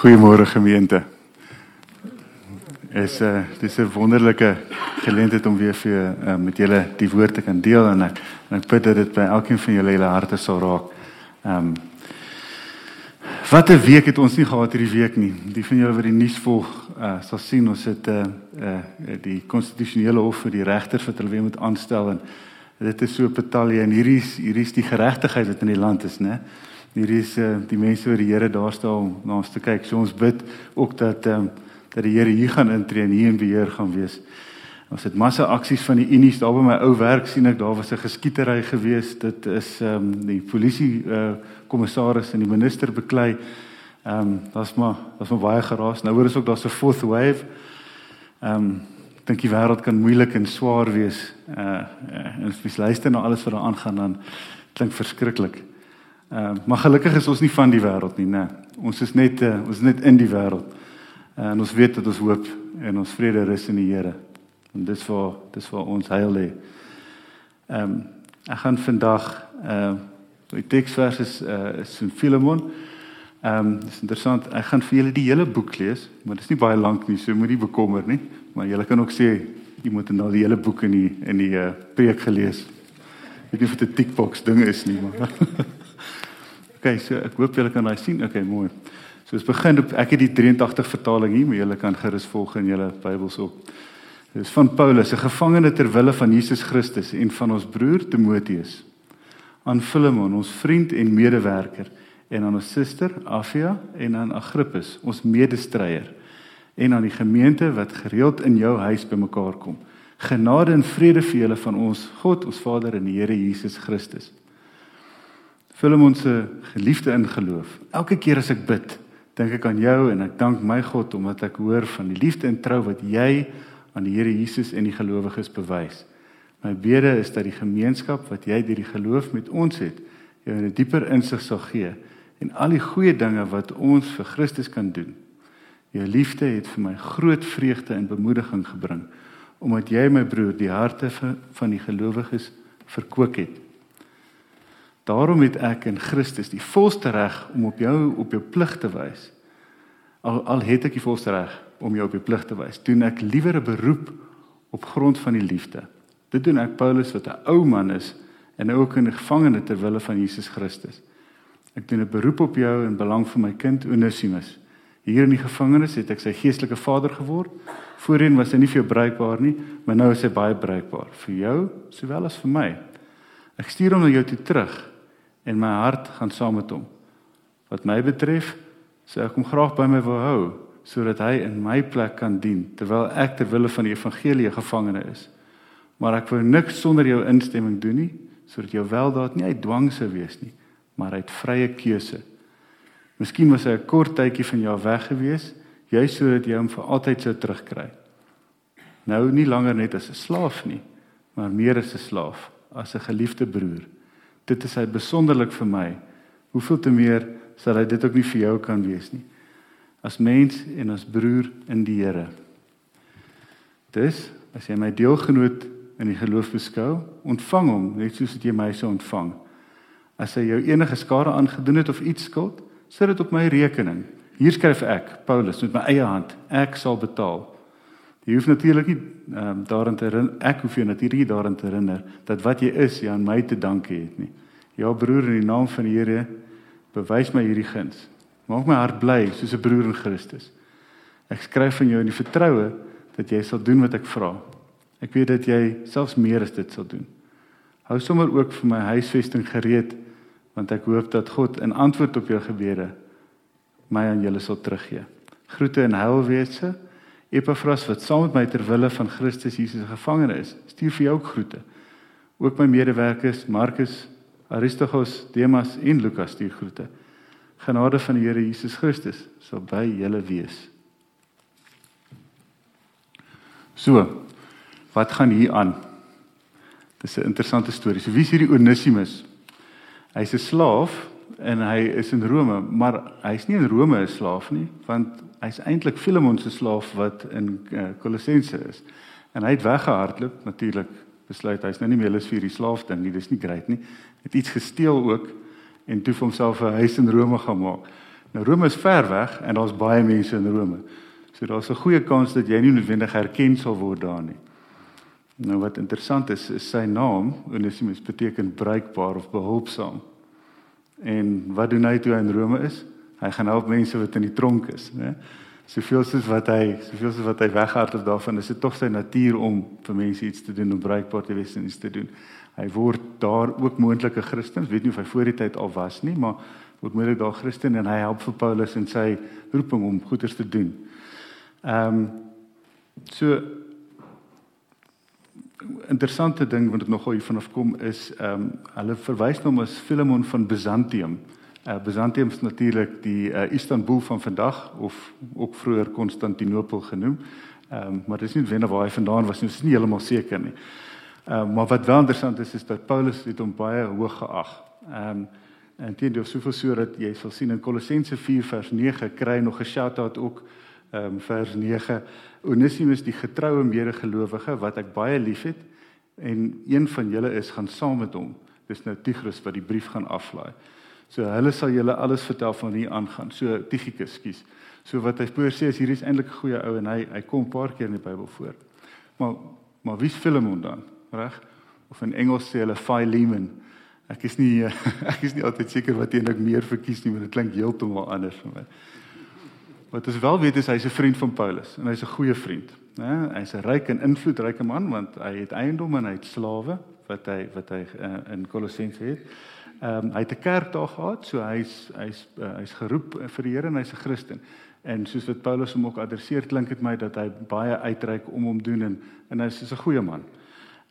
Goeiemôre gemeente. Is 'n uh, dis 'n wonderlike geleentheid om weer vir uh, met julle die woord te kan deel en ek en ek bid dat dit by elkeen van julle julle harte sal raak. Ehm um, Wat 'n week het ons nie gehad hierdie week nie. Die van julle wat die nuus volg, uh, sal sien ons het 'n uh, uh, die konstitusionele hof vir die regters wat hulle weer moet aanstel en dit is so 'n batalje en hierdie is hierdie is die geregtigheid wat in die land is, né? Hierdie is uh, die mense wat die Here daar staan na ons te kyk. So ons bid ook dat ehm um, dat die Here hier gaan intree en hier in beheer gaan wees. Ons het massa aksies van die Unies daar by my ou werk sien ek daar was 'n geskietery gewees. Dit is ehm um, die polisie uh, kommissaris en die minister beklei. Ehm um, daar's maar daar's maar baie geraas. Nou hoor ons ook daar's 'n fourth wave. Ehm um, dink die wêreld kan moeilik en swaar wees. Uh, uh en as jy luister na alles wat daar aangaan dan klink verskriklik. Ehm uh, maar gelukkig is ons nie van die wêreld nie, né? Ons is net uh, ons is net in die wêreld. Uh, en ons weet dat ons hoop en ons vrede rus in die Here. En dis vir dis vir ons heil lê. Ehm um, ek gaan vandag ehm uh, die teksvers is uh is in Filemon. Ehm um, dis interessant. Ek gaan vir julle die hele boek lees, maar dit is nie baie lank nie, so moenie bekommer nie. Maar julle kan ook sê jy moet nou die hele boek in die in die uh, preek gelees. Ek weet nie of dit 'n tickbox ding is nie, maar Okay, so ek hoop julle kan daai sien. Okay, mooi. So ons begin op ek het die 83 vertaling hier, maar julle kan gerus volg in julle Bybels ook. Dit is van Paulus, 'n gevangene ter wille van Jesus Christus en van ons broer Timoteus. Aan Filemon, ons vriend en medewerker en aan ons suster Afia en aan Agrippus, ons medestryer en aan die gemeente wat gereeld in jou huis bymekaar kom. Genade en vrede vir julle van ons God, ons Vader en die Here Jesus Christus. Filemon se geliefde in geloof. Elke keer as ek bid, dink ek aan jou en ek dank my God omdat ek hoor van die liefde en trou wat jy aan die Here Jesus en die gelowiges bewys. My bede is dat die gemeenskap wat jy deur die geloof met ons het, jou 'n dieper insig sal gee en al die goeie dinge wat ons vir Christus kan doen. Jou liefde het vir my groot vreugde en bemoediging gebring omdat jy my broer die harte van die gelowiges verkoop het. Daarom het ek in Christus die volste reg om op jou op jou plig te wys. Al al het ek die volste reg om jou op jou plig te wys, doen ek liewer 'n beroep op grond van die liefde. Dit doen ek Paulus wat 'n ou man is en ook 'n gevangene ter wille van Jesus Christus. Ek doen 'n beroep op jou in belang van my kind Onesimus. Hier in die gevangenis het ek sy geestelike vader geword. Voorheen was hy nie vir jou bruikbaar nie, maar nou is hy baie bruikbaar vir jou sowel as vir my. Ek stuur hom na jou toe terug en my hart gaan saam met hom. Wat my betref, sê ek hom graag by my wil hou sodat hy in my plek kan dien terwyl ek ter wille van die evangelie gevangene is. Maar ek wou niks sonder jou instemming doen nie, sodat jou weldaad nie uit dwang sou wees nie, maar uit vrye keuse. Miskien was hy 'n kort tydjie van jou weg gewees, juis sodat jy hom vir altyd sou terugkry. Nou nie langer net as 'n slaaf nie, maar meer as 'n slaaf, as 'n geliefde broer. Dit is hy besonderlik vir my. Hoeveel te meer sal hy dit ook nie vir jou kan wees nie. As mens en as broer in die Here. Dis as jy my deelgenoot in die geloof beskou, ontvang hom net soos jy my sou ontvang. As hy jou enige skade aangedoen het of iets skuld, sit dit op my rekening. Hier skryf ek, Paulus, met my eie hand, ek sal betaal. Jy hoef natuurlik nie um, daarin te herinner, ek hoef jou natuurlik daarin te herinner dat wat jy is, jy aan my te danke het nie. Ja broer, in die naam van die Here, bewys my hierdie guns. Maak my hart bly soos 'n broer in Christus. Ek skryf aan jou in die vertroue dat jy sal doen wat ek vra. Ek weet dat jy selfs meer as dit sal doen. Hou sommer ook vir my huisvesting gereed want ek hoop dat God in antwoord op jou gebede my aan julle sal teruggee. Groete en heilwese. Epafras wat saam met my ter wille van Christus Jesus gevangene is, stuur vir jou ook groete. Ook my medewerkers Markus, Aristarchus, Demas en Lukas stuur groete. Genade van die Here Jesus Christus sal by julle wees. So, wat gaan hier aan? Dis 'n interessante storie. So wie is hierdie Onesimus? Hy's 'n slaaf en hy is in Rome, maar hy's nie in Rome 'n slaaf nie, want hy's eintlik Filemon se slaaf wat in uh, Kolossense is. En hy het weggehardloop natuurlik besluit hy's nou nie meer lus vir die slaaf ding nie, dis nie great nie. Het iets gesteel ook en toe vir homself 'n huis in Rome gaan maak. Nou Rome is ver weg en daar's baie mense in Rome. So daar's 'n goeie kans dat jy nie noodwendig herken sal word daar nie. Nou wat interessant is, is sy naam Onesimus beteken bruikbaar of behulpsaam. En wat doen hy toe hy in Rome is? Hy gaan help mense wat in die tronk is, né? Soveel soos wat hy, soveel soos wat hy weghardloop daarvan, is dit tog sy natuur om vir mense iets te doen om bruikbaar te wees en iets te doen. Hy word daar ook moontlike Christen, weet nie of hy voor die tyd al was nie, maar word moontlik daar Christen en hy help vir Paulus in sy roeping om goeders te doen. Ehm um, so interessante ding wat dit nogal hier vanaf kom is ehm um, hulle verwys na hom as Philemon van Byzantium. Uh, Byzantium is natuurlik die uh, Istanbul van vandag of ook vroeër Konstantinopel genoem. Ehm um, maar dis nie wenner waar hy vandaan was nie, dis nie heeltemal seker nie. Ehm uh, maar wat wel interessant is is dat Paulus het hom baie hoog geag. Ehm um, en dit is soveel so dat jy sal sien in Kolossense 4 vers 9 kry nog 'n shout-out ook ehm um, vers 9 Onesimus die getroue medegelowige wat ek baie liefhet en een van julle is gaan saam met hom. Dis nou Tigris wat die brief gaan aflaai. So hulle sal julle alles vertel van hier aangaan. So Tychicus, skus. So wat hy spoor sê is hier is eintlik 'n goeie ou en hy hy kom 'n paar keer in die Bybel voor. Maar maar wie's Philemon dan? Reg? Of in Engels sê hulle Philemon. Ek is nie ek is nie altyd seker wat eintlik meer verkies nie, maar dit klink heeltemal anders vir my. Wat ons wel weet is hy's 'n vriend van Paulus en hy's 'n goeie vriend, né? Hy's 'n ryk en invloedryke man want hy het eiendom en hy het slawe wat hy wat hy uh, in Kolossense het. Ehm um, hy het 'n kerk daar gehad, so hy's hy's uh, hy's geroep vir die Here en hy's 'n Christen. En soos wat Paulus hom ook adresseer, klink dit my dat hy baie uitreik om hom doen en en hy's 'n goeie man.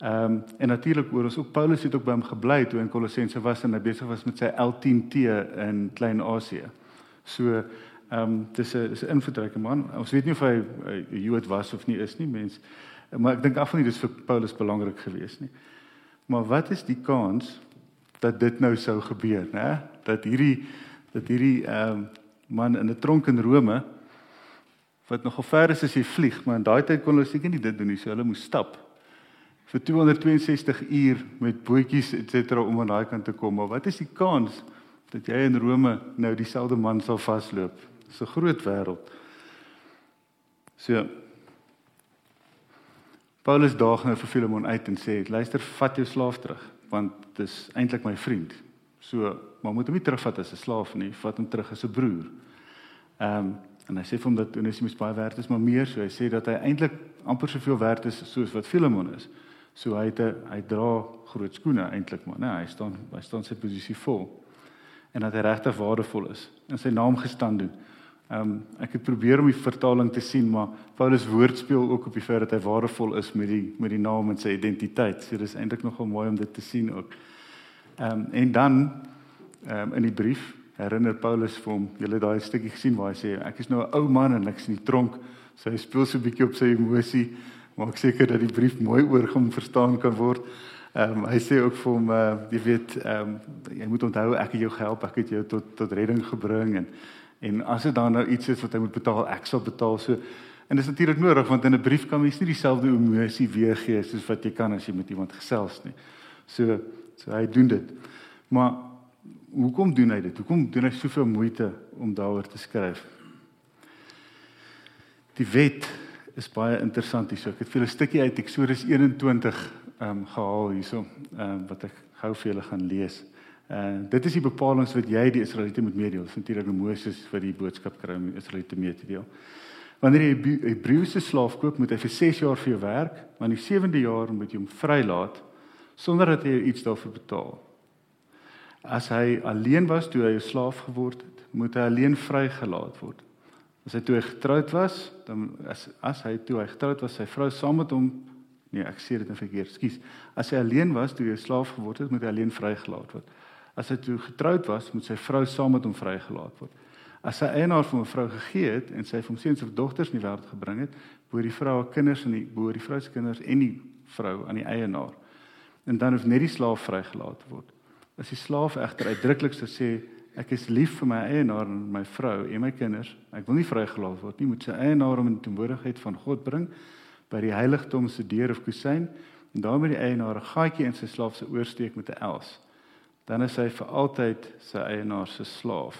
Ehm um, en natuurlik oor ons ook Paulus het ook by hom gebly toe in Kolossense was en hy besig was met sy L10T in Klein-Asië. So Ehm um, dis 'n is 'n invloedryke man. Ons weet nie of hy 'n Jood was of nie is nie, mens. Maar ek dink af van dit is vir Paulus belangrik geweest nie. Maar wat is die kans dat dit nou sou gebeur, né? Dat hierdie dat hierdie ehm um, man in 'n tronk in Rome wat nogal ver is as jy vlieg, maar in daai tyd kon hulle seker nie dit doen nie, so hulle moes stap vir 262 uur met bootjies et cetera om aan daai kant te kom. Maar wat is die kans dat jy in Rome nou dieselfde man sal vasloop? Dis 'n groot wêreld. So Paulus daag nou vir Filemon uit en sê: "Luister, vat jou slaaf terug, want dis eintlik my vriend. So, maar moet hom nie terugvat as 'n slaaf nie, vat hom terug as 'n broer." Ehm um, en hy sê vir hom dat Onesimus baie werd is, maar meer so, hy sê dat hy eintlik amper soveel werd is soos wat Filemon is. So hy het 'n hy dra groot skoene eintlik maar, nee, hy staan hy staan sy posisie vol. En dat hy regtig waardevol is en sy naam gestaan doen. Ehm um, ek het probeer om die vertaling te sien, maar Paulus woord speel ook op die feit dat hy waardevol is met die met die naam en sy identiteit. So dis eintlik nogal mooi om dit te sien ook. Ehm um, en dan ehm um, in die brief herinner Paulus vir hom, jy het daai stukkie gesien waar hy sê ek is nou 'n ou man en ek's in die tronk. So hy speel so 'n bietjie op sy emosie, maak seker dat die brief mooi oor hom verstaan kan word. Ehm um, hy sê ook vir hom uh, jy weet ehm um, jy moet onthou ek het jou gehelp, ek het jou tot tot redding gebring en En as dit dan nou iets is wat hy moet betaal, ek sal betaal. So en dit is natuurlik nodig want in 'n brief kan mens nie dieselfde emosie weergee soos wat jy kan as jy met iemand gesels nie. So so hy doen dit. Maar hoekom doen hy dit? Hoekom doen hy soveel moeite om daaroor te skryf? Die wet is baie interessant hierso. Ek het vir 'n stukkie uit Eksodus 21 ehm um, gehaal hierso, ehm um, wat ek gou vir julle gaan lees. En uh, dit is die bepalinge wat jy die Israeliete moet meedeel. Natuurlik Moses wat die boodskap kry om die Israeliete mee te deel. Wanneer jy 'n Hebreëse slaaf koop, moet hy vir 6 jaar vir jou werk, maar in die 7de jaar moet jy hom vrylaat sonder dat hy iets daarvoor betaal. As hy alleen was toe hy 'n slaaf geword het, moet hy alleen vrygelaat word. As hy toe hy getroud was, dan as as hy toe hy getroud was, sy vrou saam met hom Nee, ek sê dit net verkeerd. Ekskuus. As hy alleen was toe hy 'n slaaf geword het, moet hy alleen vrygelaat word. As hy toe getroud was, moet sy vrou saam met hom vrygelaat word. As sy eienaar vir 'n vrou gegee het en sy vir hom seuns of dogters in die wêreld gebring het, behoort die vrou haar kinders en die behoort die vrou se kinders en die vrou aan die eienaar. En dan hoef net die slaaf vrygelaat word. As die slaaf egter uitdruklik sê ek is lief vir my eienaar en my vrou en my kinders, ek wil nie vrygelaat word nie, moet sy eienaar hom in teenwoordigheid van God bring by die heiligdom se deur of kusyn en daar met die eienaar 'n gaatjie in sy slaaf se oorsteek met 'n els dan is hy vir altyd sy eienaar se slaaf.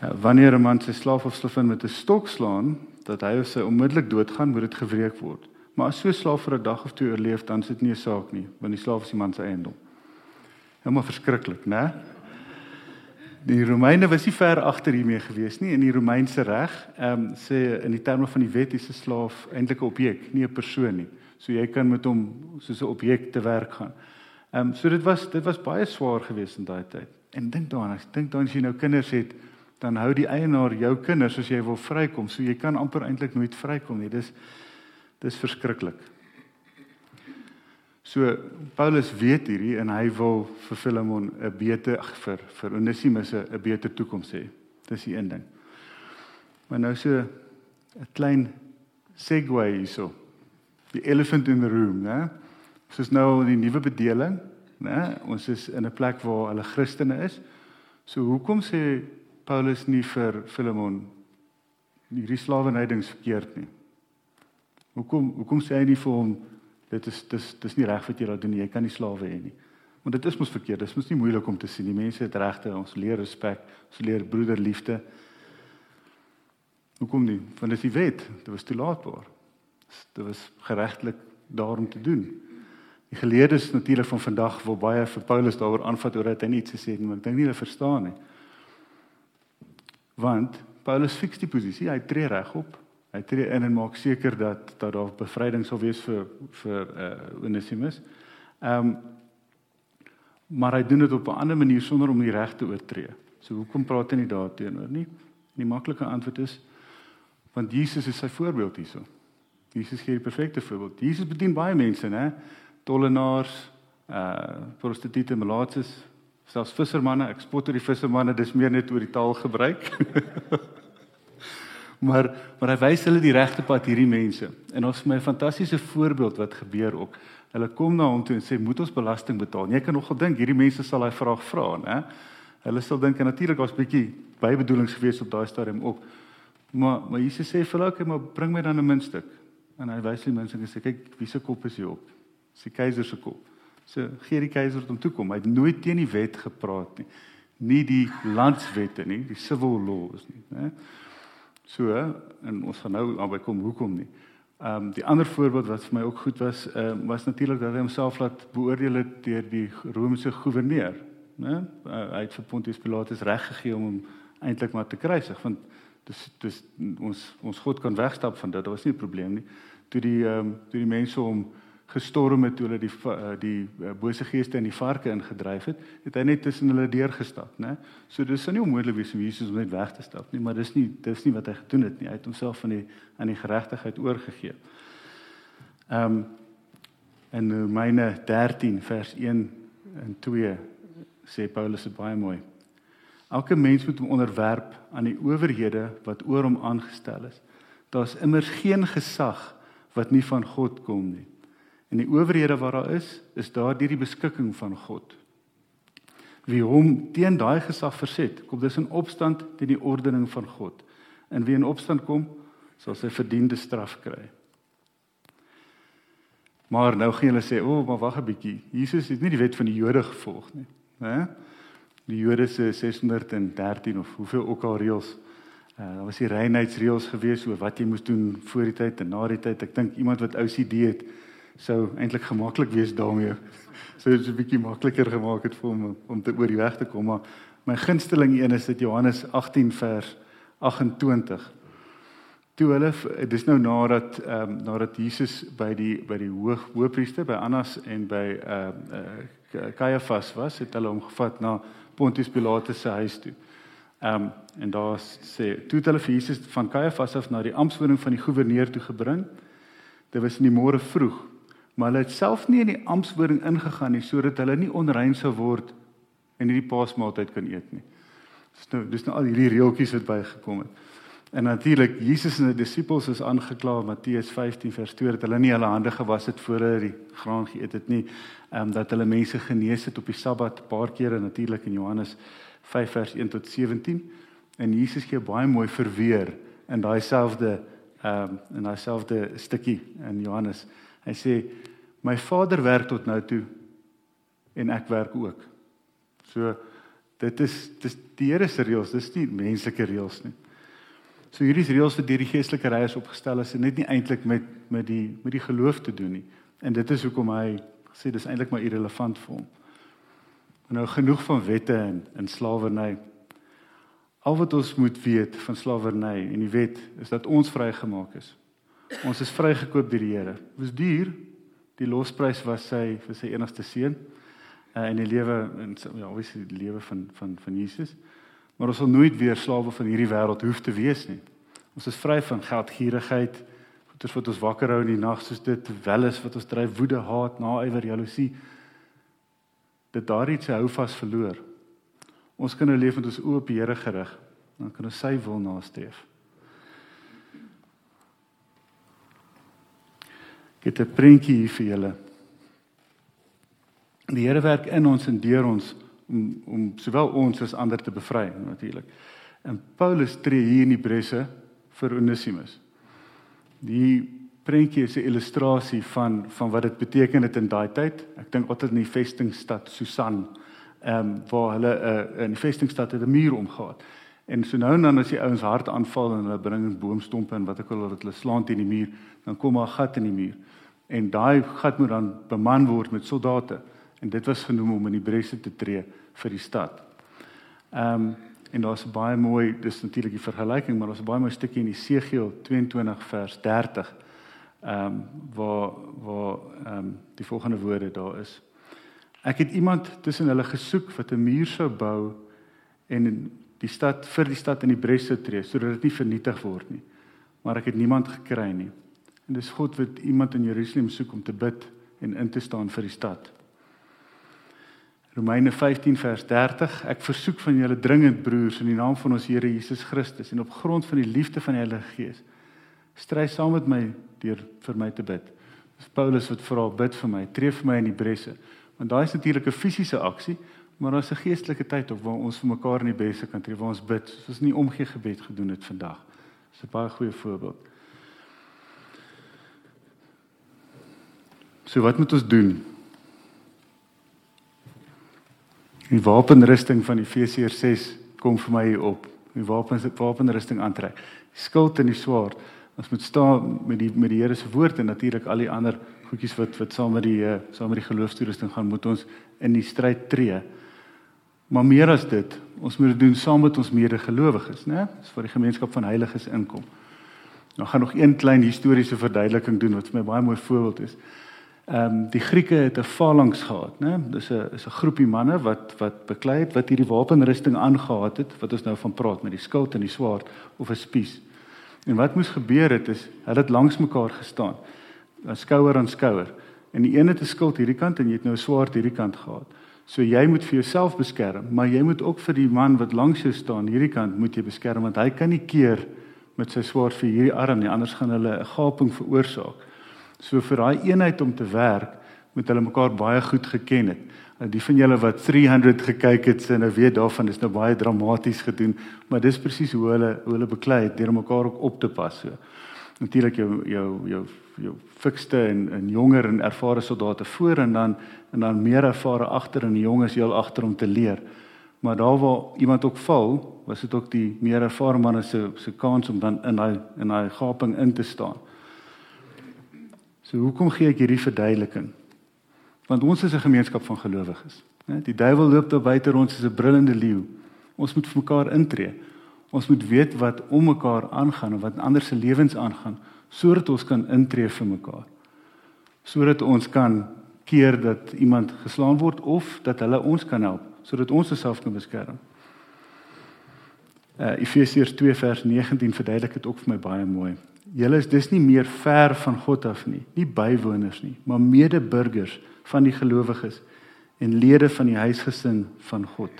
Ja, wanneer 'n man sy slaaf of slavin met 'n stok slaan, dat hy of sy onmiddellik doodgaan, moet dit gewreek word. Maar as so 'n slaaf vir 'n dag of twee oorleef, dan is dit nie 'n saak nie, want die slaaf is die man se eiendom. Helemaal verskriklik, né? Die Romeine was nie ver agter hiermee gewees nie in die Romeinse reg. Ehm um, sê in die terme van die wet is 'n slaaf eintlik 'n objek, nie 'n persoon nie. So jy kan met hom soos 'n objek te werk gaan. Ehm um, so dit was dit was baie swaar geweest in daai tyd. En dink daaraan, ek dink dan as jy nou kinders het, dan hou die eienaar jou kinders as jy wil vrykom. So jy kan amper eintlik nooit vrykom nie. Dis dis verskriklik. So Paulus weet hierdie en hy wil vir Filemon 'n beter ag vir vir Onesimus 'n beter toekoms hê. Dis die een ding. Maar nou so 'n klein segue hierso die elephant in the room, né? Ons is nou in die nuwe bedeling, né? Ons is in 'n plek waar hulle Christene is. So hoekom sê Paulus nie vir Filemon hierdie slawenhydings verkeerd nie? Hoekom hoekom sê hy nie vir hom dit is dis dis nie reg wat jy daar doen nie, jy kan nie slawe hê nie. Want dit is mos verkeerd, dit is mos nie moeilik om te sien nie. Mense het regte, ons leer respek, ons leer broederliefde. Hoekom nie? Want dit is die wet, dit was toelaatbaar dit was geregtelik daarom te doen. Die geleerdes natuurlik van vandag wil baie vir Paulus daaroor aanvat oor dat hy niks gesê het nie, maar ek dink nie hulle verstaan nie. Want Paulus fiks die posisie, hy tree regop. Hy tree in en maak seker dat dat daar bevryding sal wees vir vir uh Onesimus. Ehm um, maar hy doen dit op 'n ander manier sonder om die reg te oortree. So hoekom praat hy nie daarteenoor nie? Die maklike antwoord is want Jesus is sy voorbeeld hierso. Jesus gee die perfekte voorbeeld. Jesus bedien baie mense, né? Tollenaars, uh prostituie, melaatses, selfs vissermanne. Ek spot oor die vissermanne, dis meer net oor die taal gebruik. maar maar hy wys hulle die regte pad hierdie mense. En ons het 'n fantastiese voorbeeld wat gebeur ook. Hulle kom na hom toe en sê moet ons belasting betaal. Jy kan nogal dink hierdie mense sal daai vraag vra, né? Hulle sal dink natuurlik was 'n bietjie bybedoelings gewees op daai stadium ook. Maar maar Jesus sê vir hulle, "Oké, maar bring my dan 'n muntstuk." En hy wys die mense en sê kyk wie se kop is hier op. Dis die keiser se kop. So gee die keiser om toe kom. Hy het nooit teen die wet gepraat nie. Nie die landswette nie, die civil laws nie, né? So en ons gaan nou albei kom hoekom nie. Ehm um, die ander voorbeeld wat vir my ook goed was, ehm uh, was natuurlik dat hy homself laat beoordeel het deur die Romeinse goewerneur, né? Uh, hy het vir Pontius Pilatus reg gegee om hom eintlik maar te kruisig want dis dis ons ons God kan wegstap van dit. Dit was nie 'n probleem nie. Toe die ehm um, toe die mense hom gestorm het toe hulle die uh, die uh, bose geeste in die varke ingedryf het, het hy net tussen hulle deur gestap, né? So dis nie onmoontlik wees om Jesus om net weg te stap nie, maar dis nie dis nie wat hy gedoen het nie. Hy het homself van die aan die geregtigheid oorgegee. Ehm um, en Romeine 13 vers 1 en 2 sê Paulus dit baie mooi. Elke mens moet hom onderwerp aan die owerhede wat oor hom aangestel is. Daar's immers geen gesag wat nie van God kom nie. En die owerhede wat daar is, is daar deur die beskikking van God. Wie hom teen daai gesag verset, kom dis in opstand teen die ordening van God. En wie in opstand kom, sal sy verdiende straf kry. Maar nou gaan hulle sê, "O, oh, maar wag 'n bietjie. Jesus het nie die wet van die Jode gevolg nie." Hè? Die Jode se 613 of hoeveel ook al reëls. Uh, daar was die reinheidsreëls gewees oor wat jy moes doen voor die tyd en na die tyd. Ek dink iemand wat OCD het sou eintlik gemaklik wees daarmee. Sou dit 'n bietjie makliker gemaak het vir hom om te oor die weg te kom, maar my gunsteling een is dit Johannes 18 vers 28. Toe hulle dis nou nadat ehm um, nadat Jesus by die by die hoog hoëpriester by Annas en by ehm uh, uh, Caiaphas was, het hulle hom gevat na Pontius Pilatus se huis toe. Ehm um, en daar sê toe het hulle vir Jesus van Caiaphas af na die amptwoning van die goewerneur toe gebring. Dit was in die môre vroeg, maar hulle het self nie in die amptwoning ingegaan nie sodat hulle nie onrein sou word en hierdie paasmaaltyd kan eet nie. Dis nou dis nou al hierdie reeltjies wat bygekom het. En natuurlik Jesus en die disippels is aangekla Matteus 15 vers 2 dat hulle nie hulle hande gewas het voor hulle die graan geëet het nie ehm um, dat hulle mense genees het op die Sabbat paar kere natuurlik in Johannes 5 vers 1 tot 17 en Jesus gee baie mooi verweer in daai selfde ehm um, in daai selfde stukkie in Johannes. Hy sê My Vader werk tot nou toe en ek werk ook. So dit is dis die Here se reëls, dis nie menslike reëls nie. So hierdie reëls wat deur die geestelike reiers opgestel is en net nie eintlik met met die met die geloof te doen nie. En dit is hoekom hy sê dis eintlik maar irrelevant vir hom. Nou genoeg van wette en in slawerny. Al wat ons moet weet van slawerny en die wet is dat ons vrygemaak is. Ons is vrygekoop deur die Here. Dit was duur. Die losprys was sy vir sy enigste seun uh, in die lewe en ja, obviously die lewe van van van Jesus. Maar ons sal nooit weer slawe van hierdie wêreld hoef te wees nie. Ons is vry van geldgierigheid, goeders wat ons wakker hou in die nag soos dit welis wat ons dryf woede, haat, naaiwer, jaloesie. Dit daardie se hou vas verloor. Ons kan nou leef met ons oë op die Here gerig. Dan kan ons sy wil nastreef. Ek het 'n prentjie hier vir julle. Die Here werk in ons en deur ons om om sowel ons as ander te bevry natuurlik. En Paulus tree hier in die bresse vir Onesimus. Die prentjie is 'n illustrasie van van wat dit beteken het in daai tyd. Ek dink altyd in die vestingstad Susan, ehm um, waar hulle 'n uh, in die vestingstad het 'n muur omgehad. En so nou en dan as die ouens hard aanval en hulle bring boomstompe en wat ek al wat hulle slaan teen die muur, dan kom daar 'n gat in die muur. En daai gat moet dan beman word met soldate. En dit was genoem om in die bresse te tree vir die stad. Ehm um, en daar's baie mooi, dis natuurlik die vergelyking, maar daar's 'n baie mooi stukkie in Esegiel 22 vers 30. Ehm um, waar waar ehm um, die volgende woorde daar is. Ek het iemand tussen hulle gesoek wat 'n muur sou bou en die stad vir die stad in die bresse tree sodat dit nie vernietig word nie. Maar ek het niemand gekry nie. En dis God wat iemand in Jerusalem soek om te bid en in te staan vir die stad. Romeine 15 vers 30 Ek versoek van julle dringend broers in die naam van ons Here Jesus Christus en op grond van die liefde van die Heilige Gees stry saam met my deur vir my te bid. Dis Paulus wat vra bid vir my, tree vir my in die bresse. Want daai is natuurlik 'n fisiese aksie, maar daar's 'n geestelike tyd op waar ons vir mekaar in die bresse kan tree, waar ons bid, soos ons nie omgee gebed gedoen het vandag. Dis 'n baie goeie voorbeeld. So wat moet ons doen? Die wapenrusting van Efesiërs 6 kom vir my hier op. Die wapens wapenrusting aantrek. Die skild en die swaard. Ons moet staan met die met die Here se woord en natuurlik al die ander goedjies wat wat saam met die uh, saam met die geloofstoerusting gaan moet ons in die stryd tree. Maar meer as dit, ons moet dit doen saam met ons medegelowiges, né? Dis vir die gemeenskap van heiliges inkom. Nou gaan nog een klein historiese verduideliking doen wat vir my baie mooi voorbeeld is. Ehm um, die Grieke het 'n phalanx gehad, né? Dis 'n is 'n groepie manne wat wat beklei het wat hierdie wapenrusting aangetree het, wat ons nou van praat met die skild en die swaard of 'n spies. En wat moes gebeur het is hulle het langs mekaar gestaan, skouer aan skouer. En die een het 'n skild hierdie kant en jy het nou 'n swaard hierdie kant gehad. So jy moet vir jouself beskerm, maar jy moet ook vir die man wat langs jou staan hierdie kant moet jy beskerm want hy kan nie keer met sy swaard vir hierdie arm nie, anders gaan hulle 'n gaping veroorsaak. So vir daai eenheid om te werk, moet hulle mekaar baie goed geken het. Nou die van julle wat 300 gekyk het, sê nou weet daarvan is nou baie dramaties gedoen, maar dis presies hoe hulle hoe hulle beklei het deur mekaar ook op te pas so. Natuurlik jou jou jou jou fikste en en jonger en ervare soldate voor en dan en dan meer ervare agter en die jonges heel agter om te leer. Maar daar waar iemand ook val, was dit ook die meer ervare manne se se kans om dan in daai in daai gaping in te staan. So hoekom gee ek hierdie verduideliking? Want ons is 'n gemeenskap van gelowiges, né? Die duiwel loop daar buite rond soos 'n brullende leeu. Ons moet vir mekaar intree. Ons moet weet wat om mekaar aangaan en wat ander se lewens aangaan sodat ons kan intree vir mekaar. Sodat ons kan keer dat iemand geslaan word of dat hulle ons kan help sodat ons osself kan beskerm. Uh Efesiërs 2 vers 19 verduidelik dit ook vir my baie mooi. Julle is dis nie meer ver van God af nie, nie bywoners nie, maar medeburgers van die gelowiges en lede van die huisgesin van God.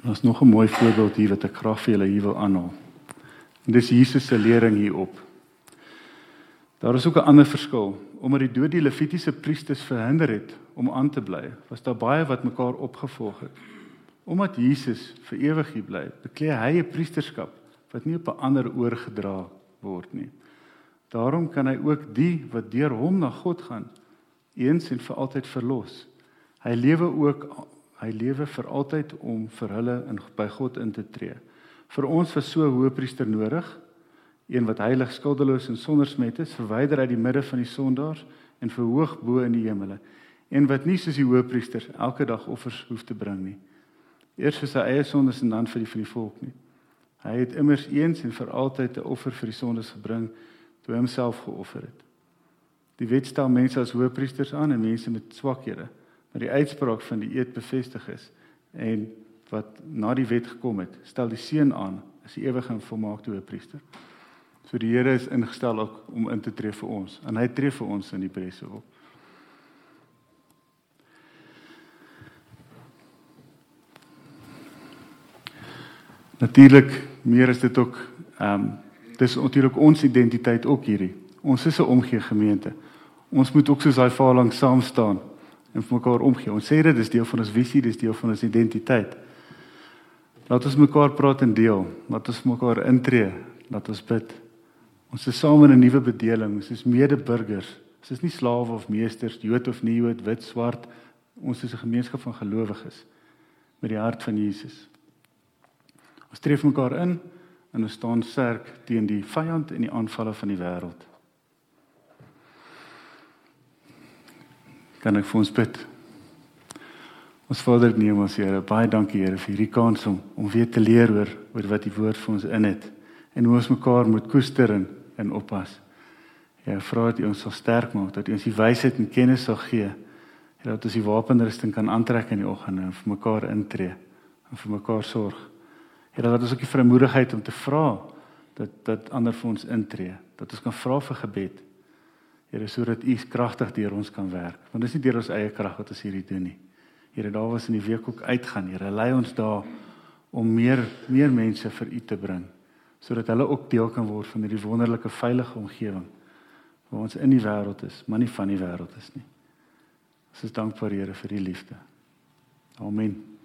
En ons nog 'n mooi voorbeeld hier wat ek graag vir julle hier wil aanhaal. En dis Jesus se lering hierop. Daar is ook 'n ander verskil. Omdat die dood die levitiese priesters verhinder het om aan te bly, was daar baie wat mekaar opgevolg het. Omdat Jesus vir ewig hier bly, bekleë hy 'n priesterskap wat nie op 'n ander oorgedra word nie. Daarom kan hy ook die wat deur hom na God gaan eens en vir altyd verlos. Hy lewe ook hy lewe vir altyd om vir hulle in by God in te tree. Vir ons was so 'n hoëpriester nodig, een wat heilig, skuldeloos en sonder smet is, verwyder uit die midde van die sondaars en verhoog bo in die hemele. Een wat nie soos die hoëpriester elke dag offers hoef te bring nie. Eers vir sy eie sondes en dan vir die van die volk nie. Hy het immers eens en vir altyd 'n offer vir die sondes gebring toe hy homself geoffer het. Die wet stel mense as hoëpriesters aan en mense met swakhede, maar die uitspraak van die eed bevestig is en wat na die wet gekom het, stel die seun aan as die ewige en volmaakte hoëpriester. So die Here is ingestel ook om in te tree vir ons en hy tree vir ons in die presse op. Natuurlik meer is dit ook ehm um, dis natuurlik ons identiteit ook hierdie. Ons is 'n omgee gemeente. Ons moet ook soos daai vaarlang saam staan en vir mekaar omgee. Ons sê dit is deel van ons visie, dis deel van ons identiteit. Laat ons mekaar praat en deel, laat ons mekaar intree, laat ons bid. Ons is saam in 'n nuwe bedeling, ons is medeburgers. Ons is nie slawe of meesters, Jood of nie Jood, wit, swart. Ons is 'n gemeenskap van gelowiges met die hart van Jesus. Ons tref mekaar in en ons staan sterk teen die vyand en die aanvalle van die wêreld. kan ek vir ons bid. Ons Vader neem ons Here, baie dankie Here vir hierdie kans om om weer te leer oor oor wat die woord vir ons in het en hoe ons mekaar moet koester en, en oppas. Ja, vra dat U ons sal sterk maak, dat U ons die wysheid en kennis sal gee. En dat ons die wapenrusting kan aantrek in die oggend en vir mekaar intree en vir mekaar sorg. Here, dat ons ook die vrymoedigheid om te vra dat dat ander vir ons intree, dat ons kan vra vir gebed. Here sodat U kragtig deur ons kan werk. Want dit is nie deur ons eie krag wat ons hierdie doen nie. Here, daar was in die week ook uitgaan. Here, lei ons daar om meer meer mense vir U te bring sodat hulle ook deel kan word van hierdie wonderlike veilige omgewing waar ons in die wêreld is, maar nie van die wêreld is nie. Ons is dankbaar Here vir U liefde. Amen.